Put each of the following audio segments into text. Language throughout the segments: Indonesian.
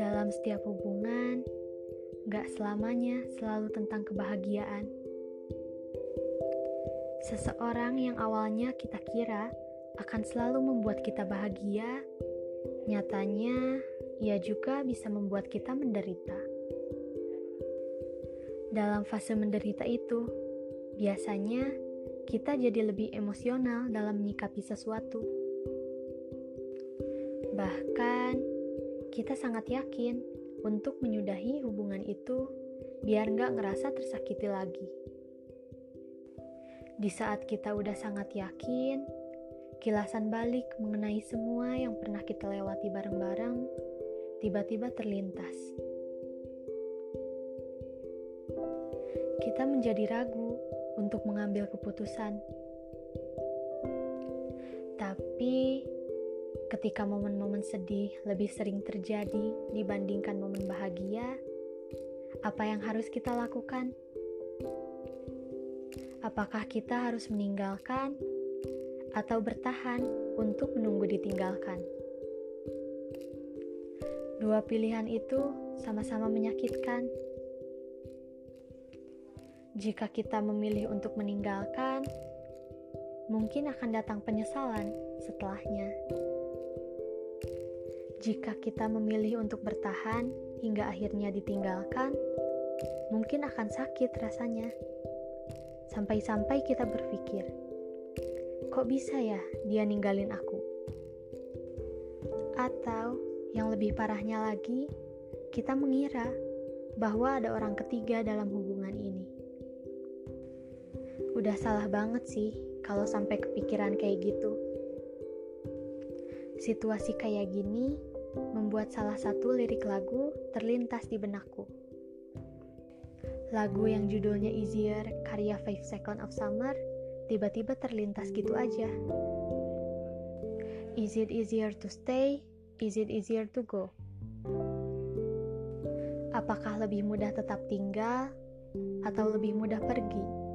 Dalam setiap hubungan, gak selamanya selalu tentang kebahagiaan. Seseorang yang awalnya kita kira akan selalu membuat kita bahagia, nyatanya ia juga bisa membuat kita menderita. Dalam fase menderita itu, biasanya kita jadi lebih emosional dalam menyikapi sesuatu. Bahkan, kita sangat yakin untuk menyudahi hubungan itu biar nggak ngerasa tersakiti lagi. Di saat kita udah sangat yakin, kilasan balik mengenai semua yang pernah kita lewati bareng-bareng tiba-tiba terlintas. Kita menjadi ragu untuk mengambil keputusan. Tapi ketika momen-momen sedih lebih sering terjadi dibandingkan momen bahagia, apa yang harus kita lakukan? Apakah kita harus meninggalkan atau bertahan untuk menunggu ditinggalkan? Dua pilihan itu sama-sama menyakitkan. Jika kita memilih untuk meninggalkan, mungkin akan datang penyesalan setelahnya. Jika kita memilih untuk bertahan hingga akhirnya ditinggalkan, mungkin akan sakit rasanya. Sampai-sampai kita berpikir, kok bisa ya dia ninggalin aku? Atau yang lebih parahnya lagi, kita mengira bahwa ada orang ketiga dalam hubungan ini. Udah salah banget sih kalau sampai kepikiran kayak gitu. Situasi kayak gini membuat salah satu lirik lagu terlintas di benakku. Lagu yang judulnya Easier karya Five Seconds of Summer tiba-tiba terlintas gitu aja. Is it easier to stay Is it easier to go? Apakah lebih mudah tetap tinggal atau lebih mudah pergi?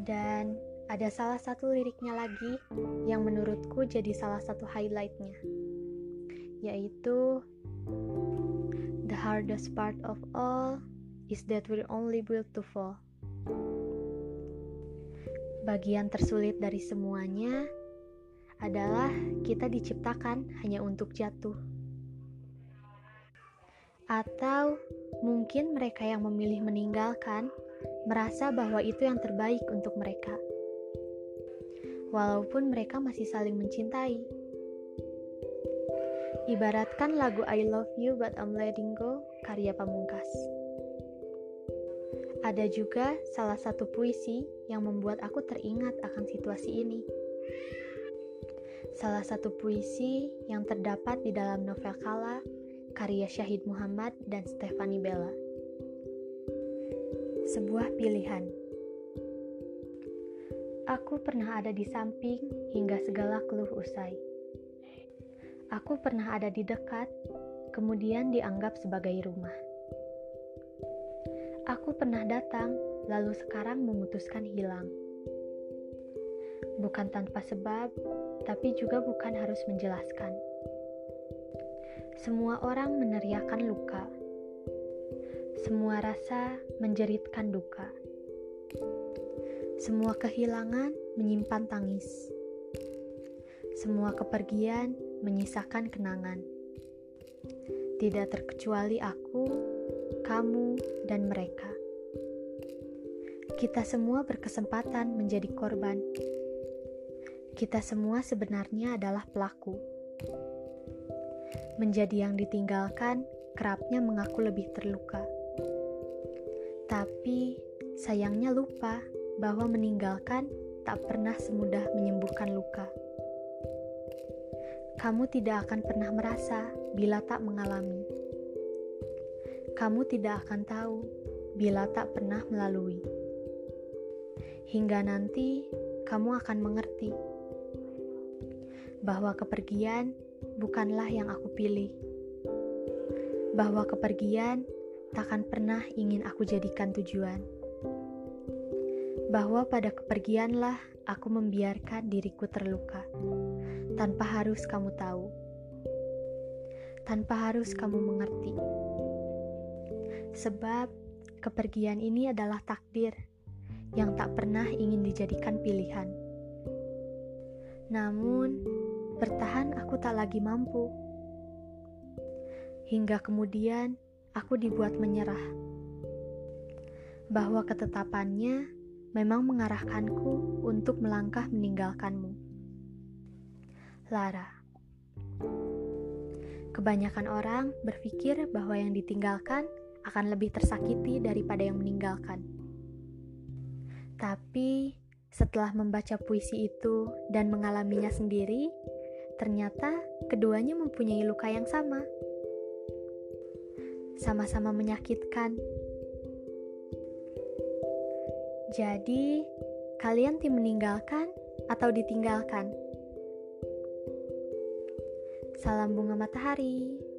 Dan ada salah satu liriknya lagi yang menurutku jadi salah satu highlightnya, yaitu The hardest part of all is that we're only built to fall. Bagian tersulit dari semuanya adalah kita diciptakan hanya untuk jatuh. Atau mungkin mereka yang memilih meninggalkan merasa bahwa itu yang terbaik untuk mereka. Walaupun mereka masih saling mencintai. Ibaratkan lagu I Love You But I'm Letting Go karya Pamungkas. Ada juga salah satu puisi yang membuat aku teringat akan situasi ini salah satu puisi yang terdapat di dalam novel Kala karya Syahid Muhammad dan Stefani Bella. Sebuah pilihan. Aku pernah ada di samping hingga segala keluh usai. Aku pernah ada di dekat, kemudian dianggap sebagai rumah. Aku pernah datang, lalu sekarang memutuskan hilang. Bukan tanpa sebab, tapi juga bukan harus menjelaskan. Semua orang meneriakan luka. Semua rasa menjeritkan duka. Semua kehilangan menyimpan tangis. Semua kepergian menyisakan kenangan. Tidak terkecuali aku, kamu, dan mereka. Kita semua berkesempatan menjadi korban kita semua sebenarnya adalah pelaku. Menjadi yang ditinggalkan kerapnya mengaku lebih terluka. Tapi sayangnya lupa bahwa meninggalkan tak pernah semudah menyembuhkan luka. Kamu tidak akan pernah merasa bila tak mengalami. Kamu tidak akan tahu bila tak pernah melalui. Hingga nanti kamu akan mengerti bahwa kepergian bukanlah yang aku pilih, bahwa kepergian takkan pernah ingin aku jadikan tujuan, bahwa pada kepergianlah aku membiarkan diriku terluka tanpa harus kamu tahu, tanpa harus kamu mengerti. Sebab kepergian ini adalah takdir yang tak pernah ingin dijadikan pilihan. Namun, bertahan aku tak lagi mampu. Hingga kemudian aku dibuat menyerah bahwa ketetapannya memang mengarahkanku untuk melangkah meninggalkanmu. Lara Kebanyakan orang berpikir bahwa yang ditinggalkan akan lebih tersakiti daripada yang meninggalkan. Tapi setelah membaca puisi itu dan mengalaminya sendiri, ternyata keduanya mempunyai luka yang sama. Sama-sama menyakitkan jadi, kalian tim meninggalkan atau ditinggalkan? Salam bunga matahari.